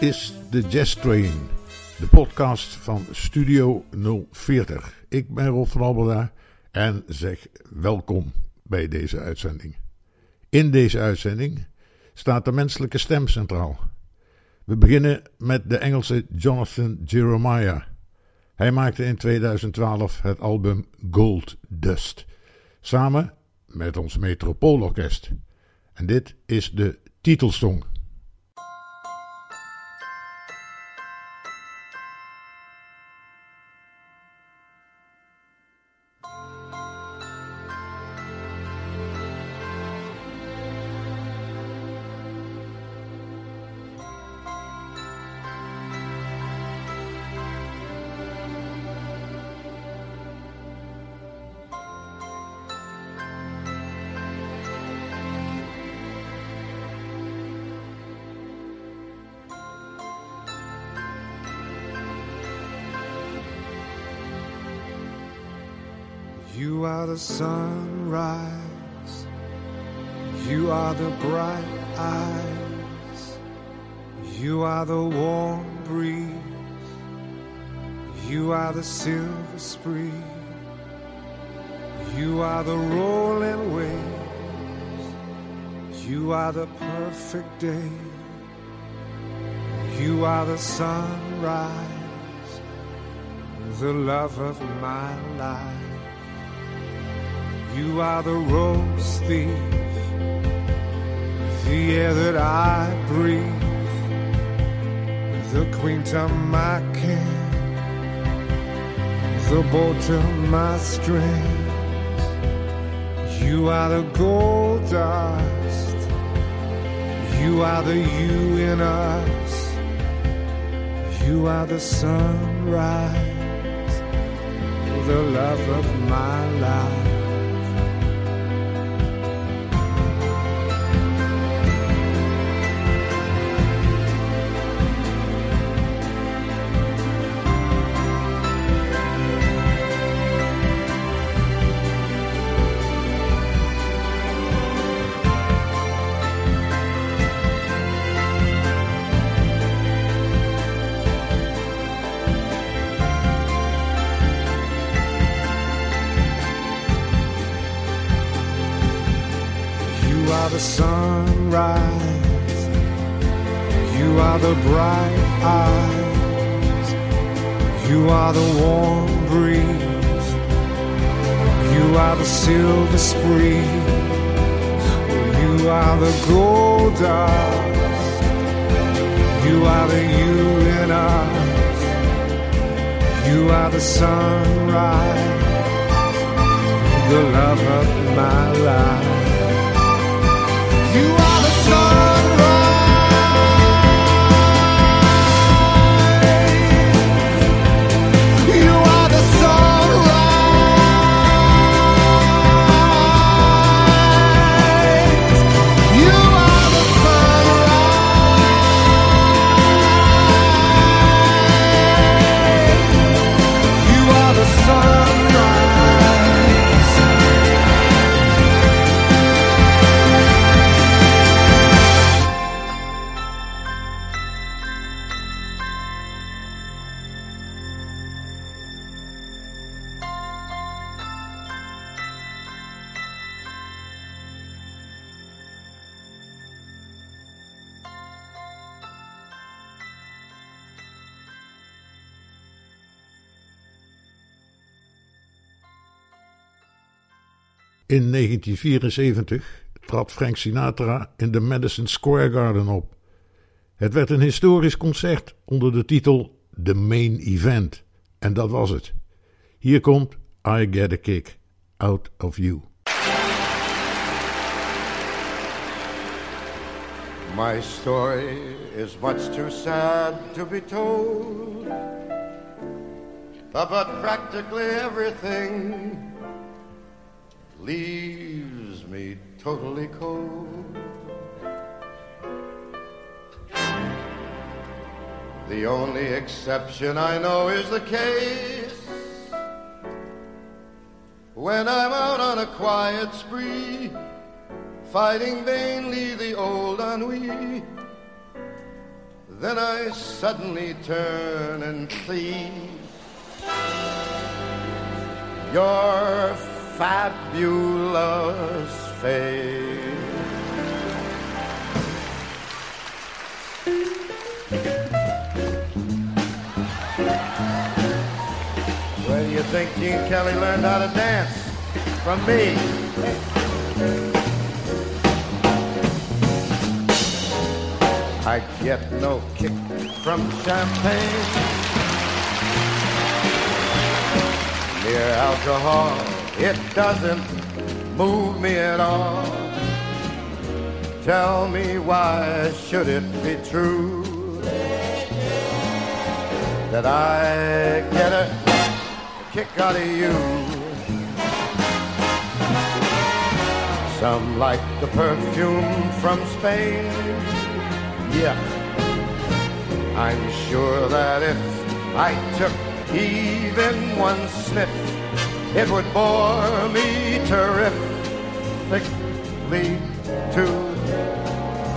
Is de Jazz Train, de podcast van Studio 040. Ik ben Rob van Albeda en zeg welkom bij deze uitzending. In deze uitzending staat de menselijke stem centraal. We beginnen met de Engelse Jonathan Jeremiah. Hij maakte in 2012 het album Gold Dust, samen met ons Metropoolorkest. En dit is de titelsong. You are the perfect day. You are the sunrise, the love of my life. You are the rose thief, the air that I breathe, the queen to my king, the bow to my strings. You are the gold dust, you are the you in us, you are the sunrise, the love of my life. The bright eyes. You are the warm breeze. You are the silver spree. You are the gold dust. You are the you in us. You are the sunrise. The love of my life. You are the sunrise. In 1974 trad Frank Sinatra in de Madison Square Garden op. Het werd een historisch concert onder de titel The Main Event. En dat was het. Hier komt I Get a Kick Out of You. My story is much too sad to be told. But practically everything leaves me totally cold. The only exception I know is the case when I'm out on a quiet spree, fighting vainly the old ennui. Then I suddenly turn and see your fabulous face. Where do you think Gene Kelly learned how to dance? From me. I get no kick from champagne. Mere alcohol, it doesn't move me at all. Tell me why should it be true that I get a kick out of you? Some like the perfume from Spain. Yeah, I'm sure that if I took even one sniff, it would bore me terrifically too.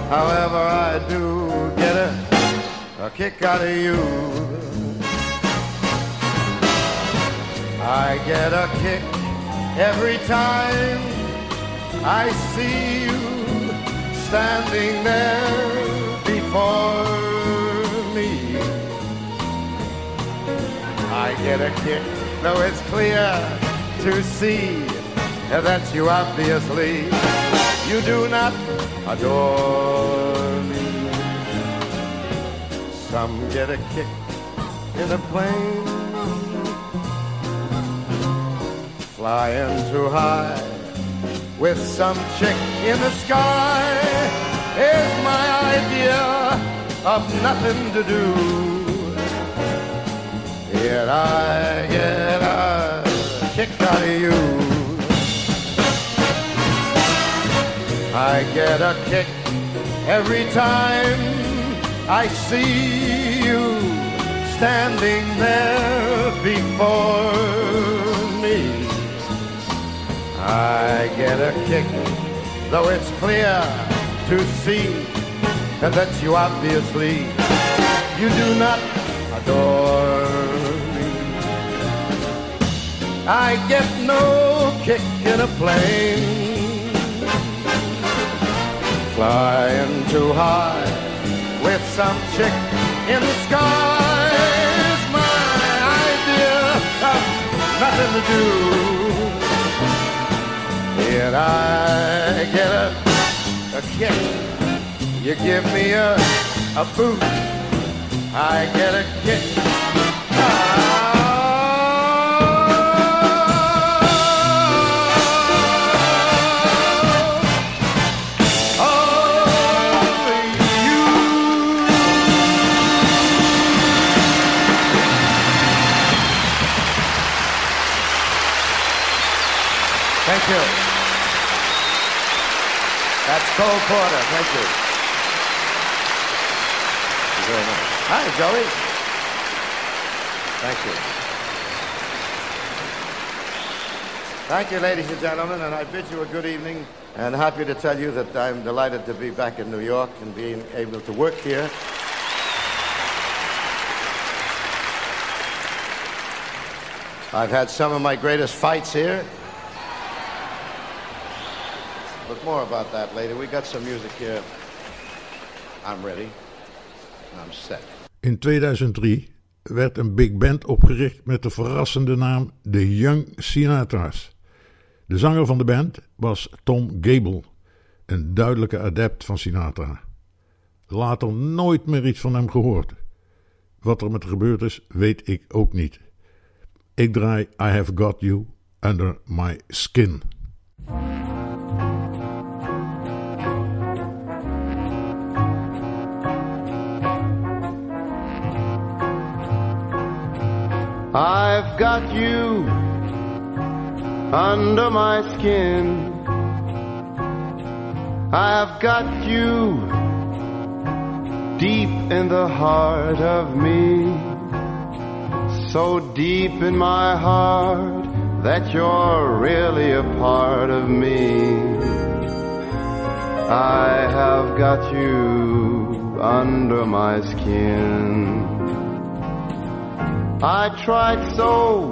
However, I do get a, a kick out of you. I get a kick every time I see you standing there before me. I get a kick, though it's clear to see that you obviously you do not adore me. Some get a kick in a plane, flying too high with some chick in the sky is my idea of nothing to do. Yet I get a you. I get a kick every time I see you standing there before me. I get a kick, though it's clear to see that you obviously you do not adore I get no kick in a plane flying too high with some chick in the sky is my idea of nothing to do. And I get a, a kick. You give me a, a boot. I get a kick. Thank you. That's Cole Porter. Thank you. Thank you very much. Hi, Joey. Thank you. Thank you, ladies and gentlemen, and I bid you a good evening and happy to tell you that I'm delighted to be back in New York and being able to work here. I've had some of my greatest fights here. But more about that later. We got some music here. I'm ready. I'm set. In 2003 werd een big band opgericht met de verrassende naam The Young Sinatra's. De zanger van de band was Tom Gable, een duidelijke adept van Sinatra. Later nooit meer iets van hem gehoord. Wat er met gebeurd is, weet ik ook niet. Ik draai I Have Got You Under My Skin. I've got you under my skin. I've got you deep in the heart of me. So deep in my heart that you're really a part of me. I have got you under my skin. I tried so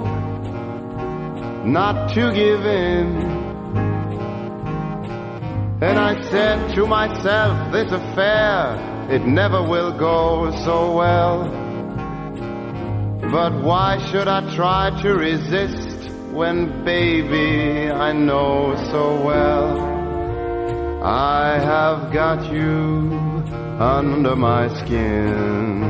not to give in. And I said to myself, this affair, it never will go so well. But why should I try to resist when, baby, I know so well I have got you under my skin.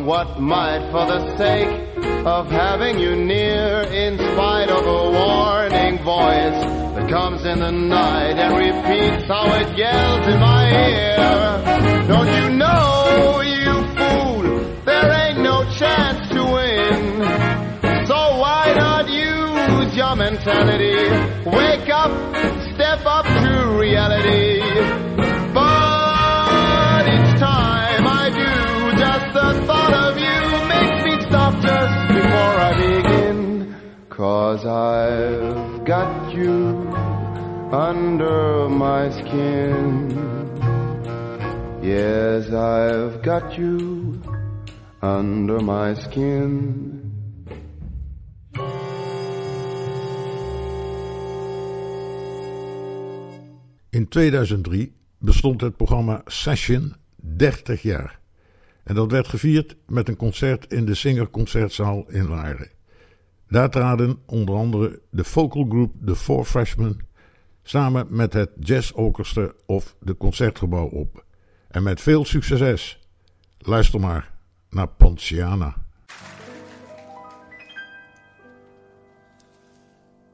Come what might, for the sake of having you near, in spite of a warning voice that comes in the night and repeats how it yells in my ear. Don't you know, you fool, there ain't no chance to win. So why not use your mentality? Wake up, step up to reality. Before I begin. Cause I've got you under my skin. Yes, I've got you under my skin. In 2003 bestond het programma Session 30 jaar. En dat werd gevierd met een concert in de Singer Concertzaal in Laren. Daar traden onder andere de vocal group The Four Freshmen samen met het Jazz Orchestra of de Concertgebouw op. En met veel succes. Luister maar naar Ponciana.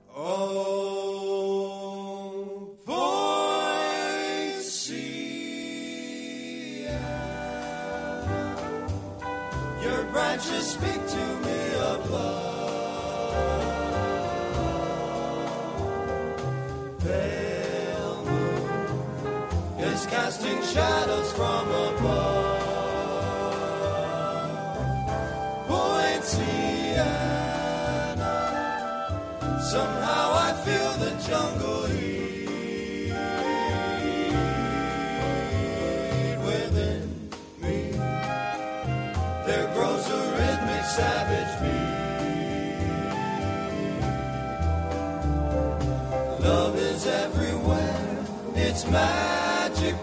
Oh, branches speak to me of love. Pale moon is casting shadows from above. Magic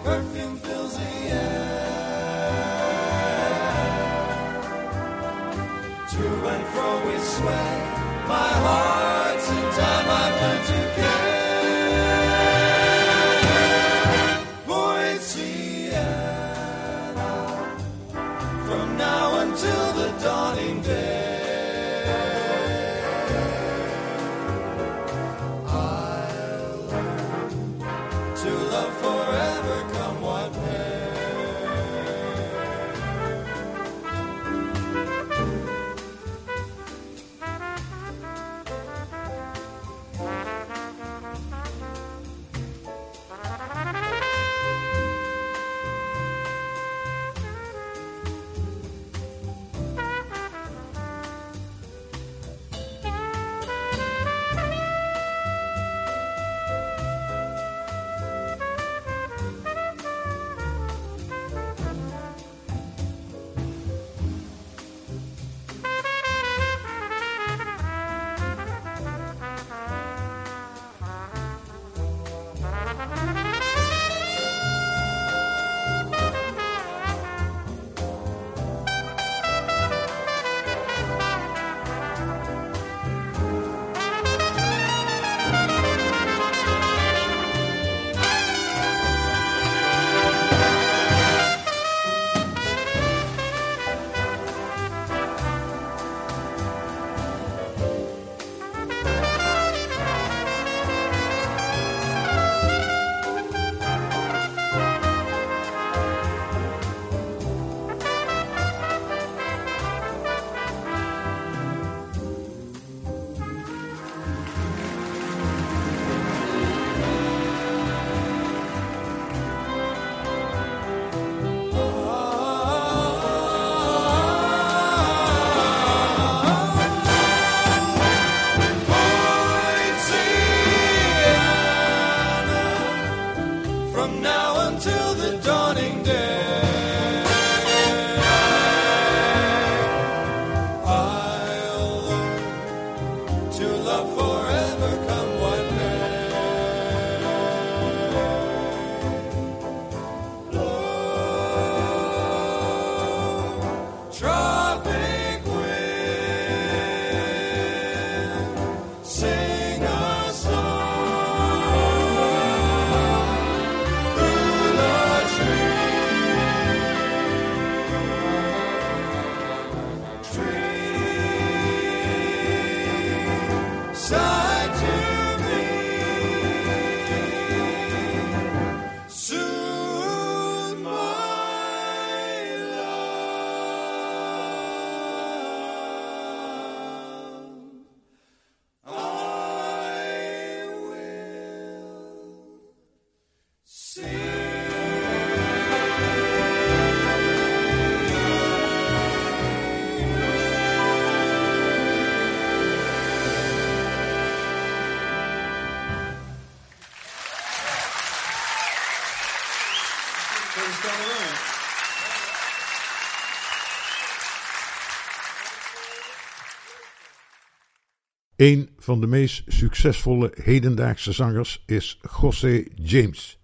Een van de meest succesvolle hedendaagse zangers is José James,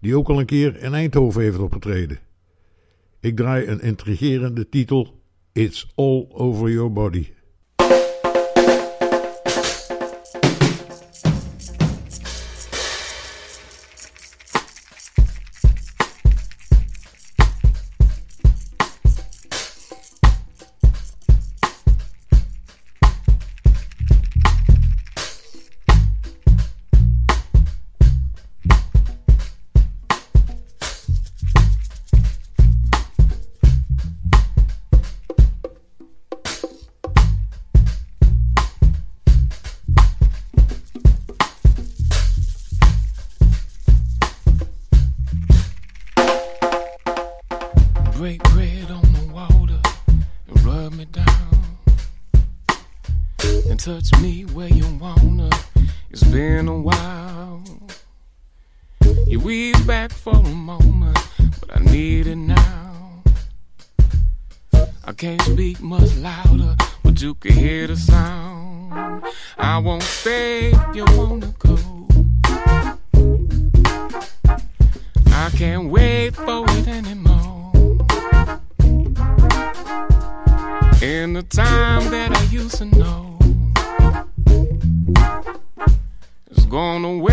die ook al een keer in Eindhoven heeft opgetreden. Ik draai een intrigerende titel It's All Over Your Body. touch me where you wanna. It's been a while. You weave back for a moment, but I need it now. I can't speak much louder, but you can hear the sound. I won't stay if you wanna go. I can't wait for it anymore. In the time that I used to know. On the way.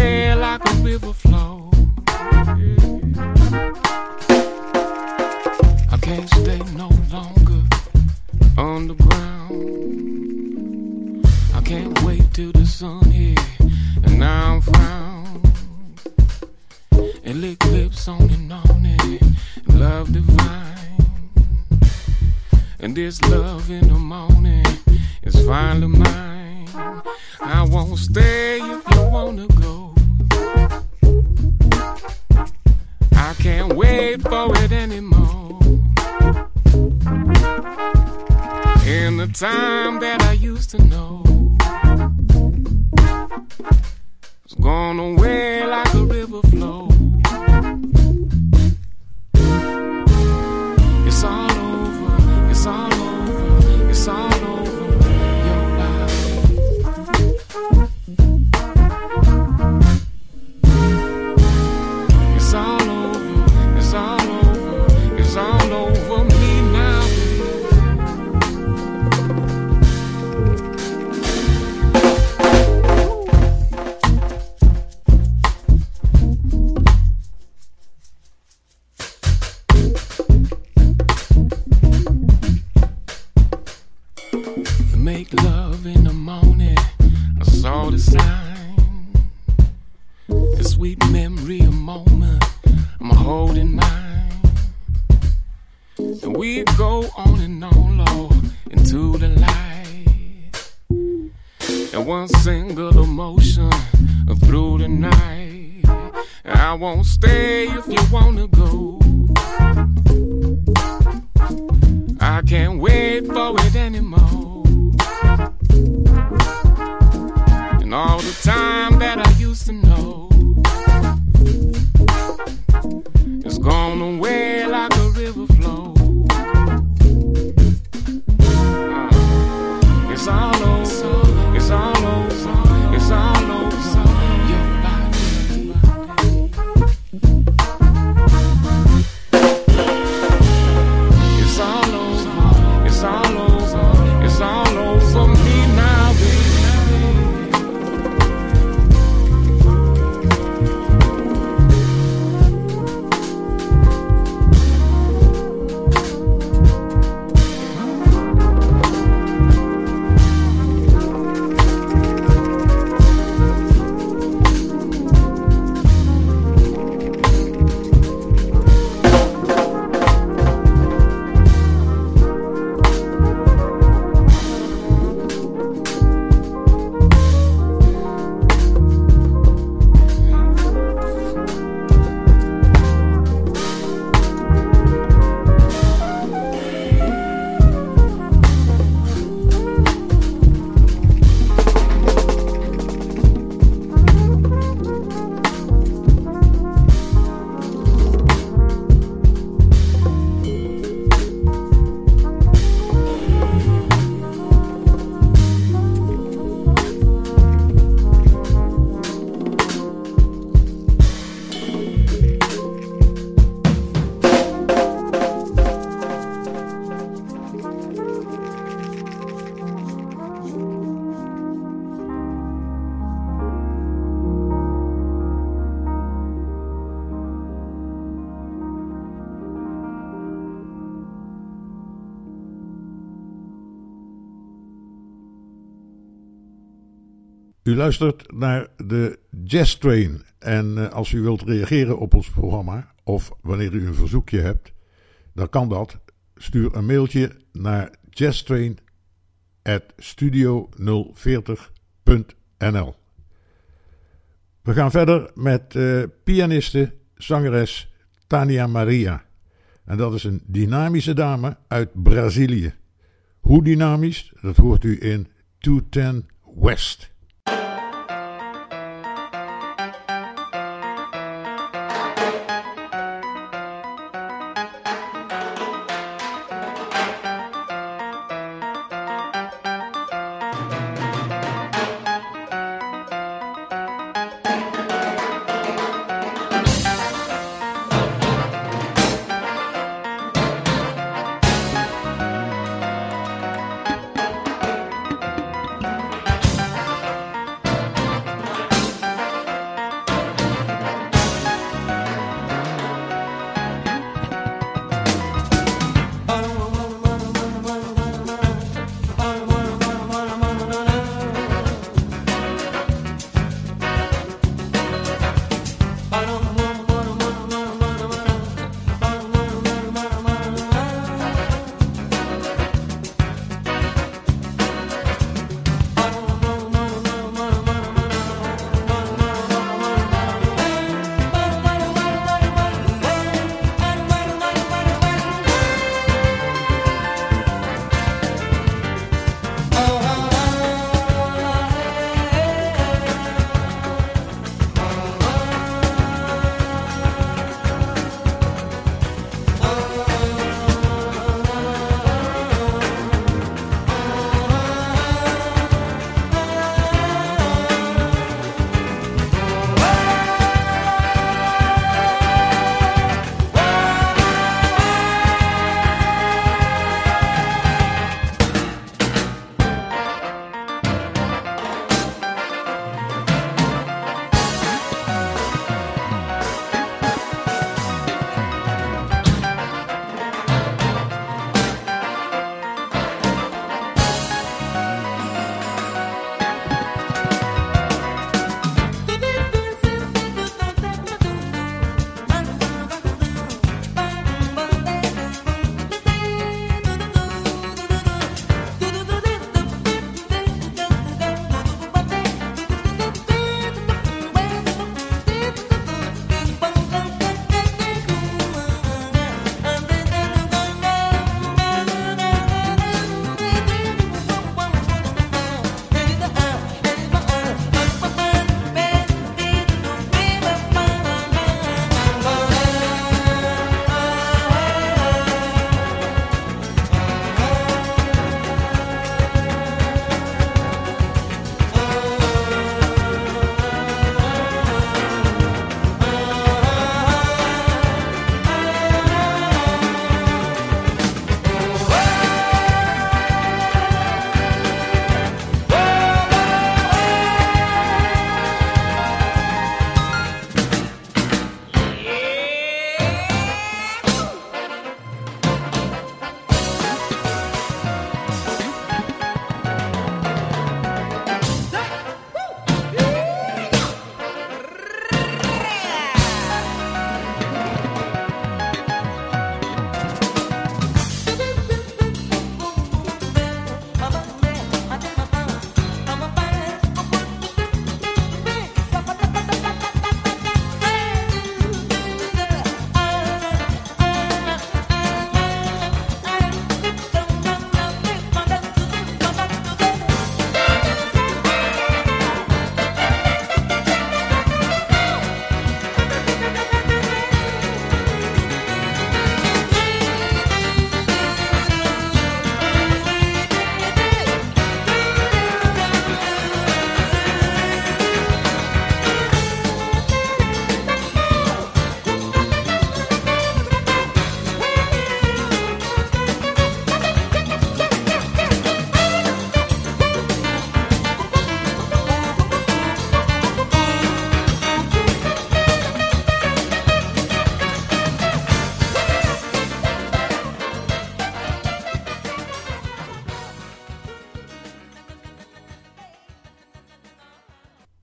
Luistert naar de Jazz Train. En uh, als u wilt reageren op ons programma, of wanneer u een verzoekje hebt, dan kan dat. Stuur een mailtje naar jazztrain.studio040.nl We gaan verder met uh, pianiste, zangeres Tania Maria. En dat is een dynamische dame uit Brazilië. Hoe dynamisch, dat hoort u in 210 West.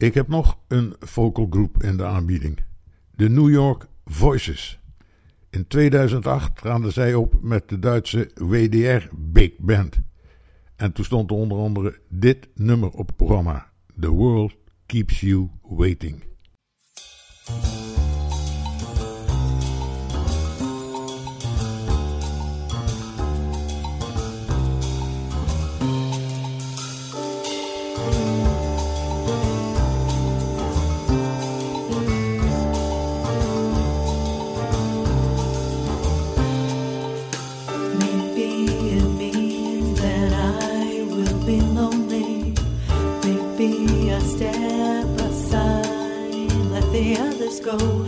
Ik heb nog een vocal group in de aanbieding. De New York Voices. In 2008 traden zij op met de Duitse WDR Big Band. En toen stond onder andere dit nummer op het programma. The World Keeps You Waiting. Oh.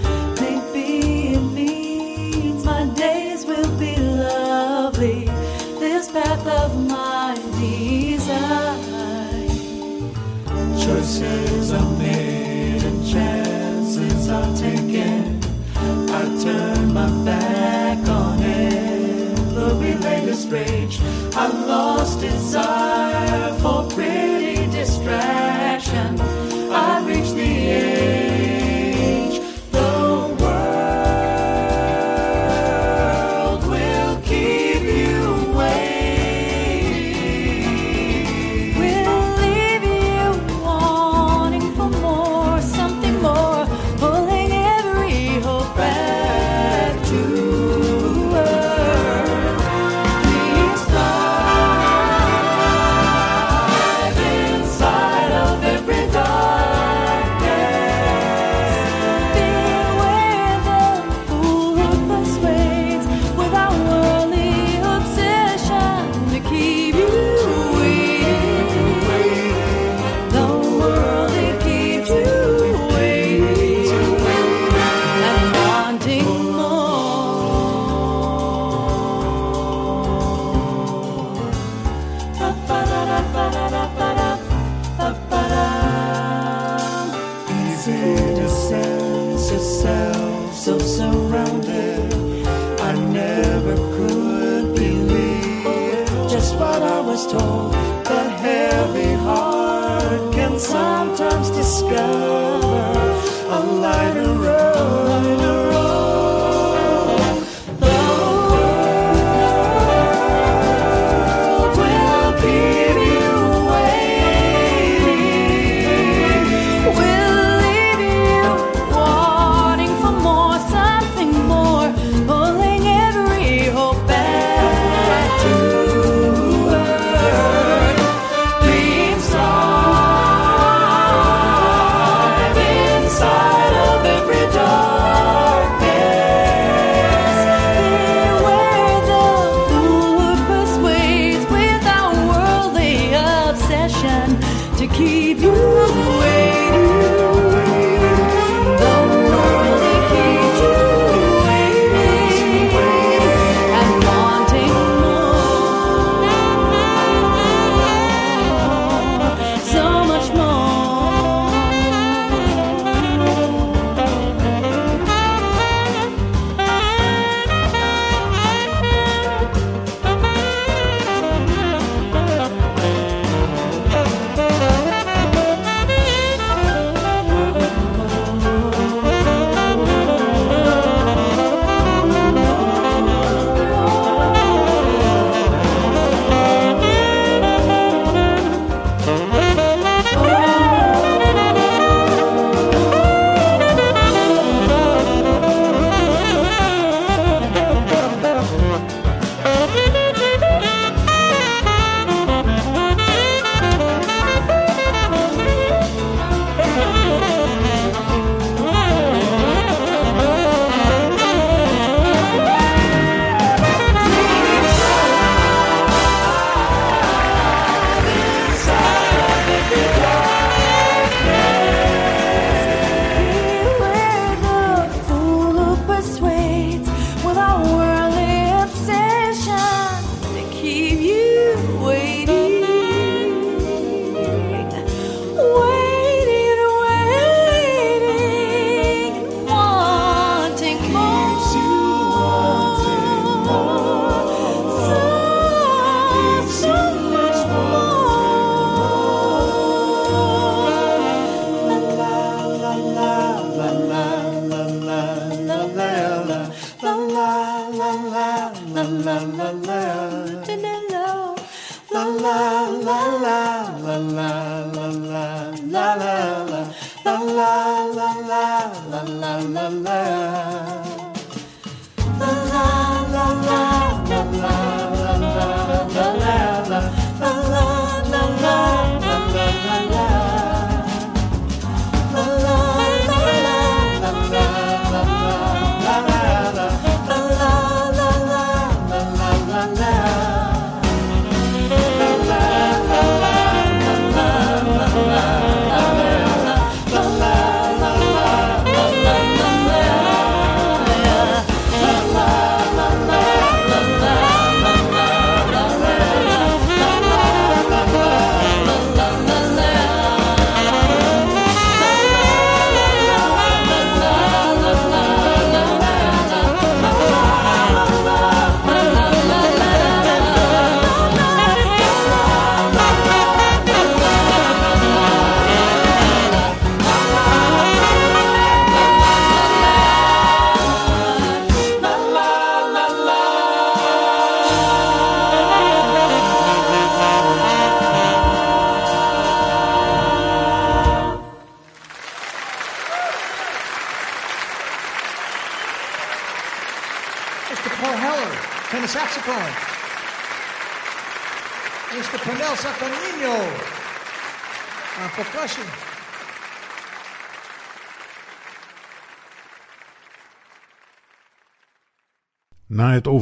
In a sense of self, so surrounded. I never could believe just what I was told. The heavy heart can sometimes discover a lighter road.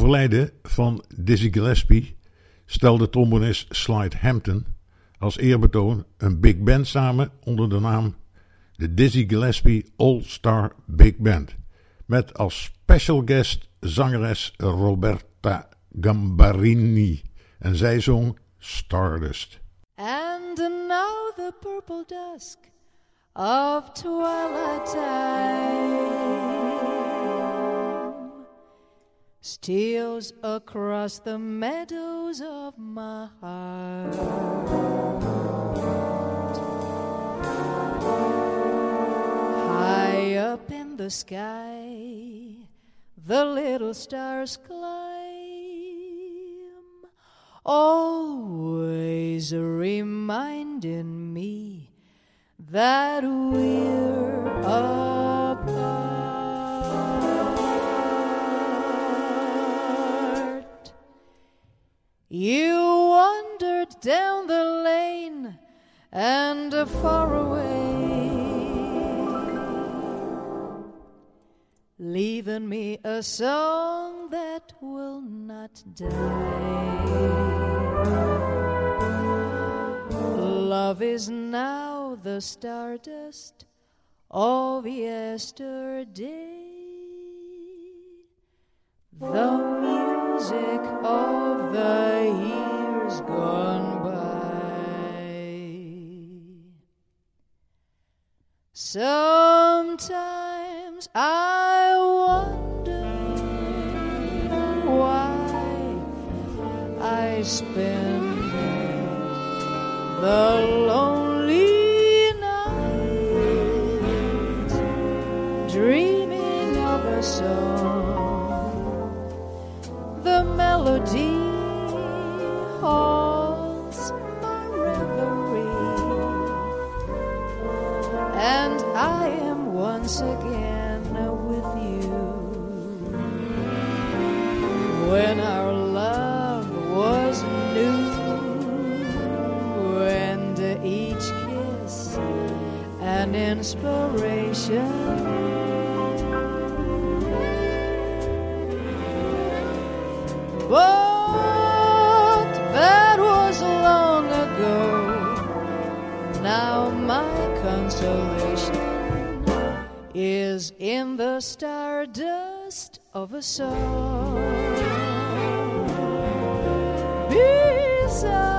Overlijden van Dizzy Gillespie stelde trombonist Slide Hampton als eerbetoon een big band samen onder de naam de Dizzy Gillespie All-Star Big Band. Met als special guest zangeres Roberta Gambarini. En zij zong Stardust. And now the purple dusk of twilight steals across the meadows of my heart. High up in the sky, the little stars climb, always reminding me that we're You wandered down the lane and far away leaving me a song that will not die. Love is now the stardust of yesterday, the music of the years gone by. Sometimes I wonder why I spend the lonely inspiration. But that was long ago. Now my consolation is in the stardust of a song beside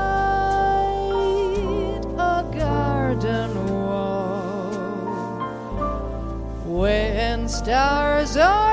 stars are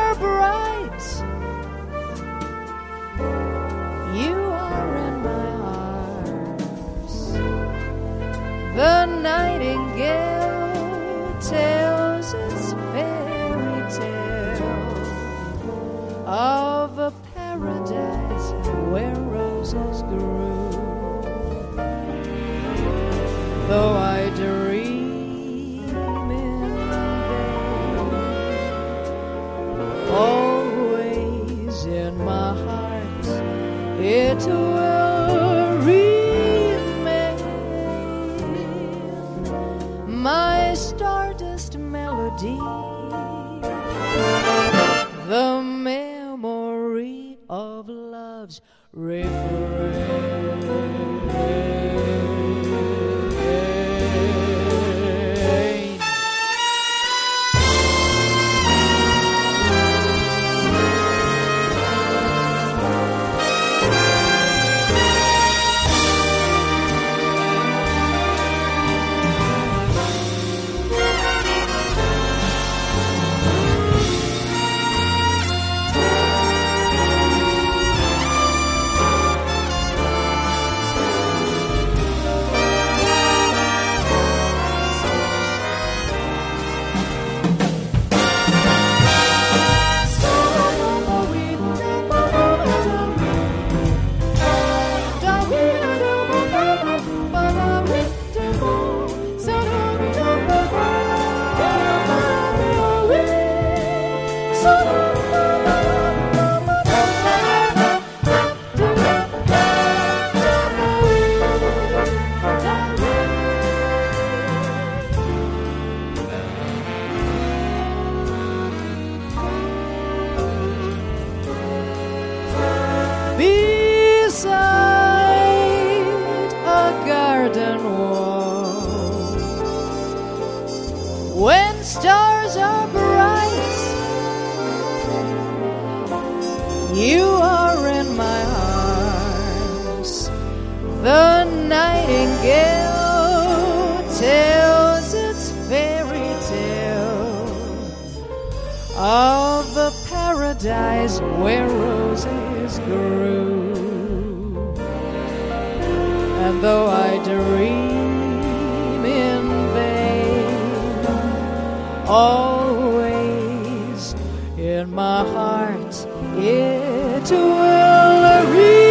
my heart it will remain.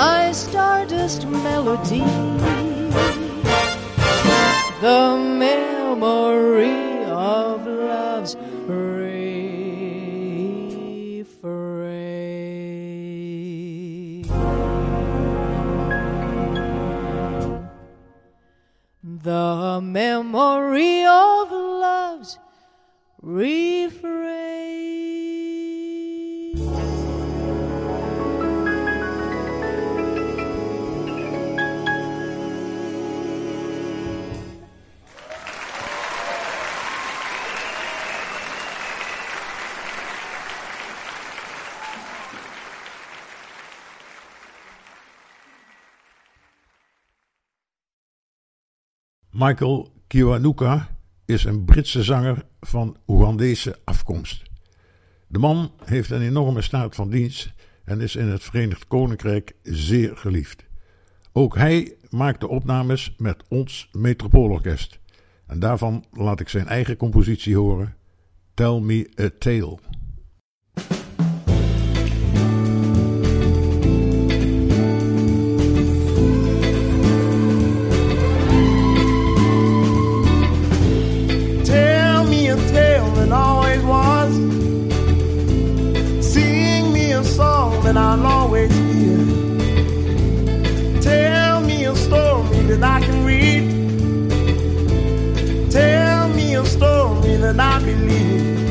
My stardust melody the memory of love's refrain. The memory of refrain. Michael Kiwanuka is een Britse zanger van Oegandese afkomst. De man heeft een enorme staat van dienst en is in het Verenigd Koninkrijk zeer geliefd. Ook hij maakte opnames met ons Metropoolorkest. En daarvan laat ik zijn eigen compositie horen: Tell Me a Tale. That I believe.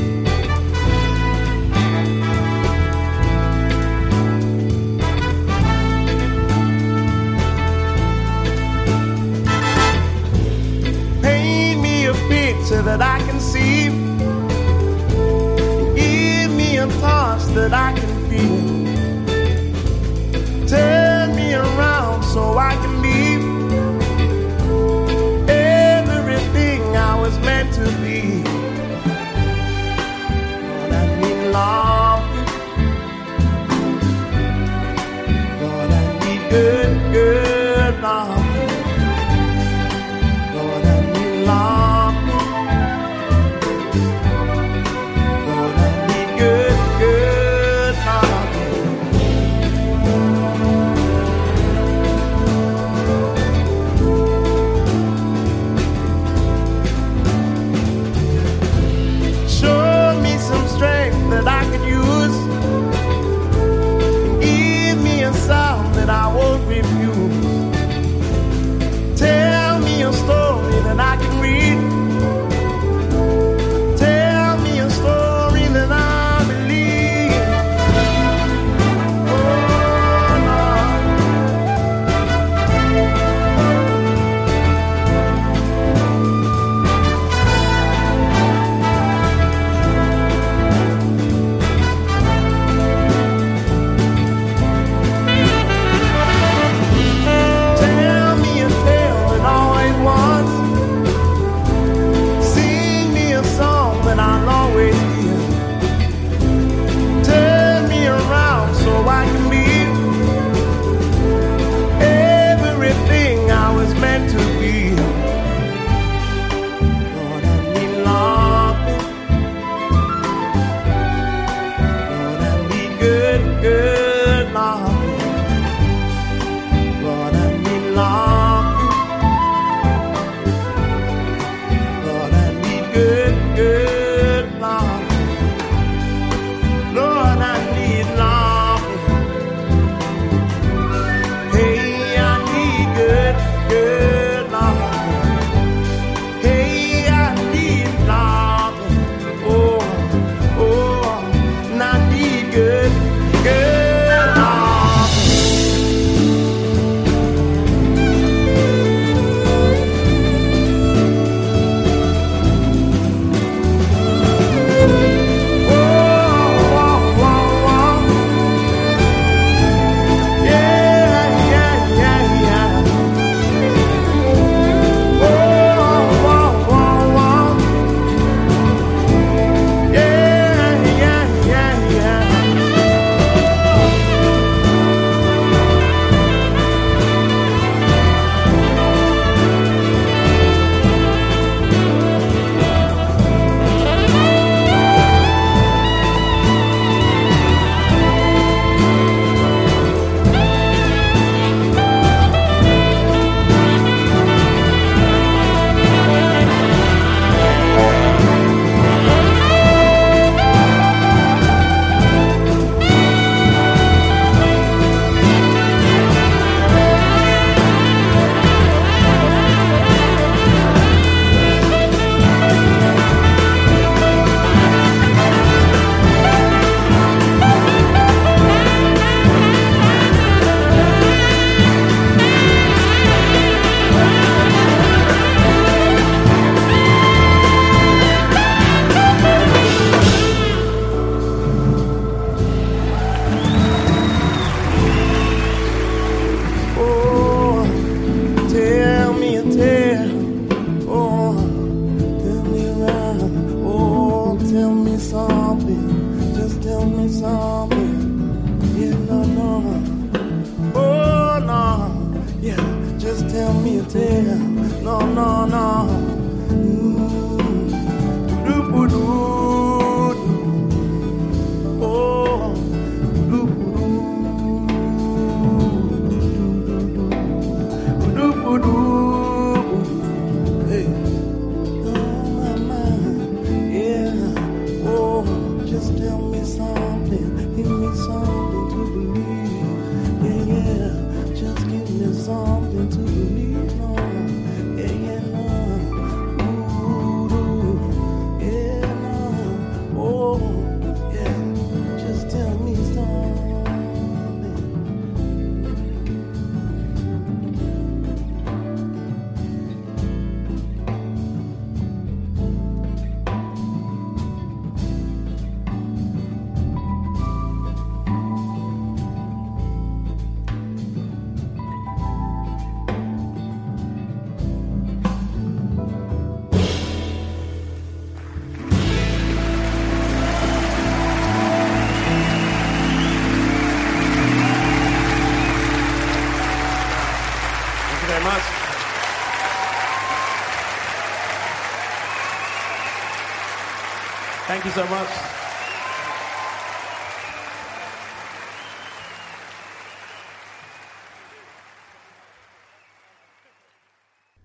So.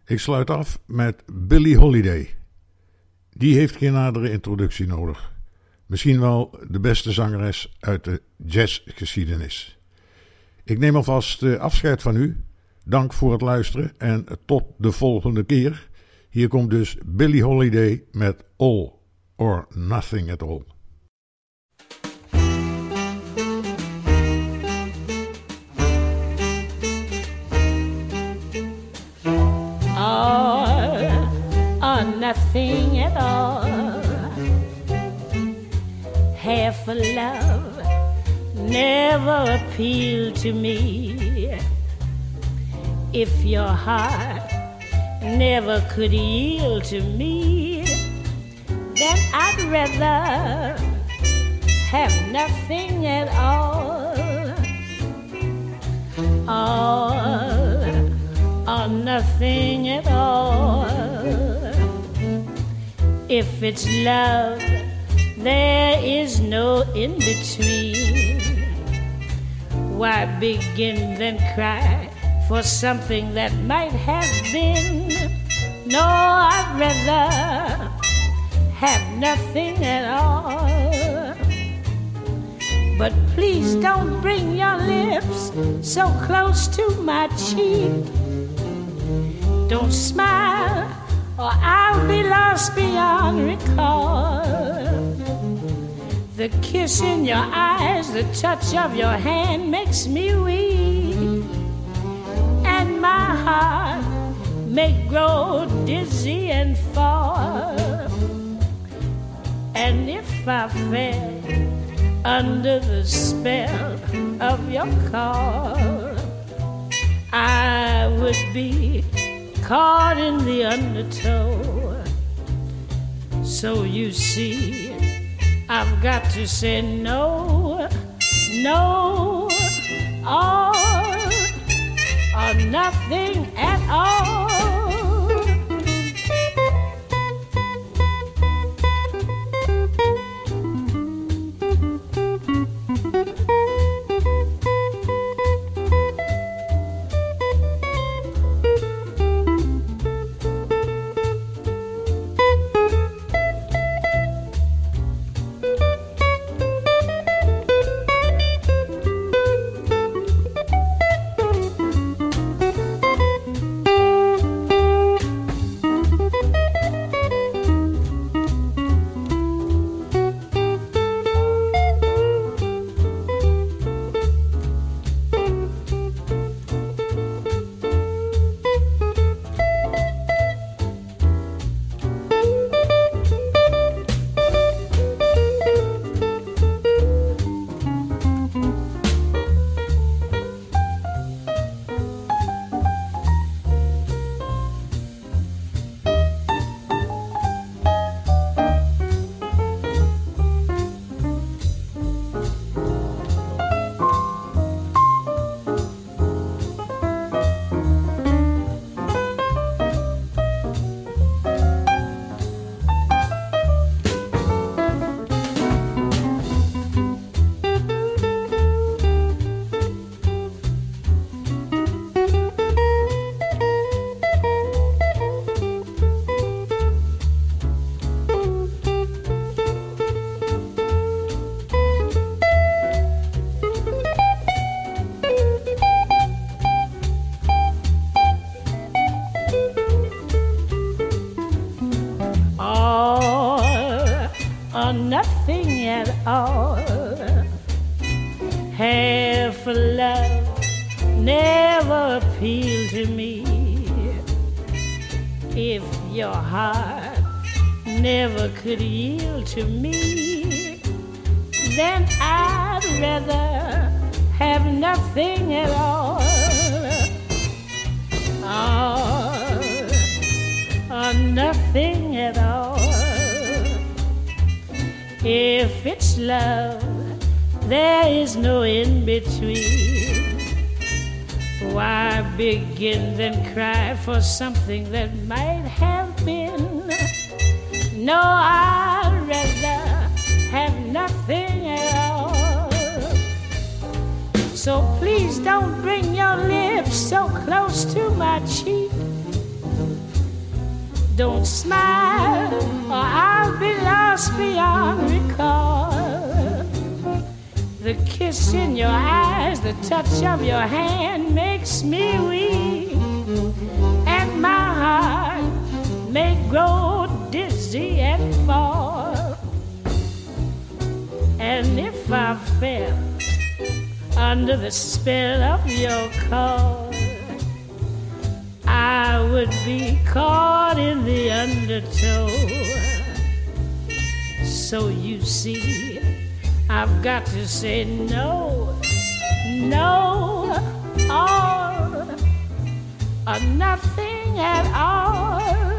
Ik sluit af met Billie Holiday. Die heeft geen nadere introductie nodig. Misschien wel de beste zangeres uit de jazzgeschiedenis. Ik neem alvast eh, afscheid van u. Dank voor het luisteren en tot de volgende keer. Hier komt dus Billie Holiday met All or Nothing at All. all or nothing at all. Half a love never appealed to me. If your heart never could yield to me, I'd rather have nothing at all. All or nothing at all. If it's love, there is no in between. Why begin then cry for something that might have been? No, I'd rather have nothing at all. But please don't bring your lips so close to my cheek. Don't smile, or I'll be lost beyond recall. The kiss in your eyes, the touch of your hand makes me weak, and my heart may grow dizzy and fall. And if I fell under the spell of your call, I would be caught in the undertow. So you see, I've got to say no, no, or, or nothing at all. all could yield to me, then I'd rather have nothing at all. All or nothing at all. If it's love, there is no in between. Why begin then cry for something that might have? No, I'd rather have nothing at all. So please don't bring your lips so close to my cheek. Don't smile, or I'll be lost beyond recall. The kiss in your eyes, the touch of your hand makes me weak, and my heart may grow dizzy and fall. And if I fell under the spell of your call, I would be caught in the undertow. So you see, I've got to say no, no, or, or nothing at all,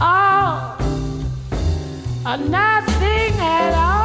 Oh, all, or nothing at all.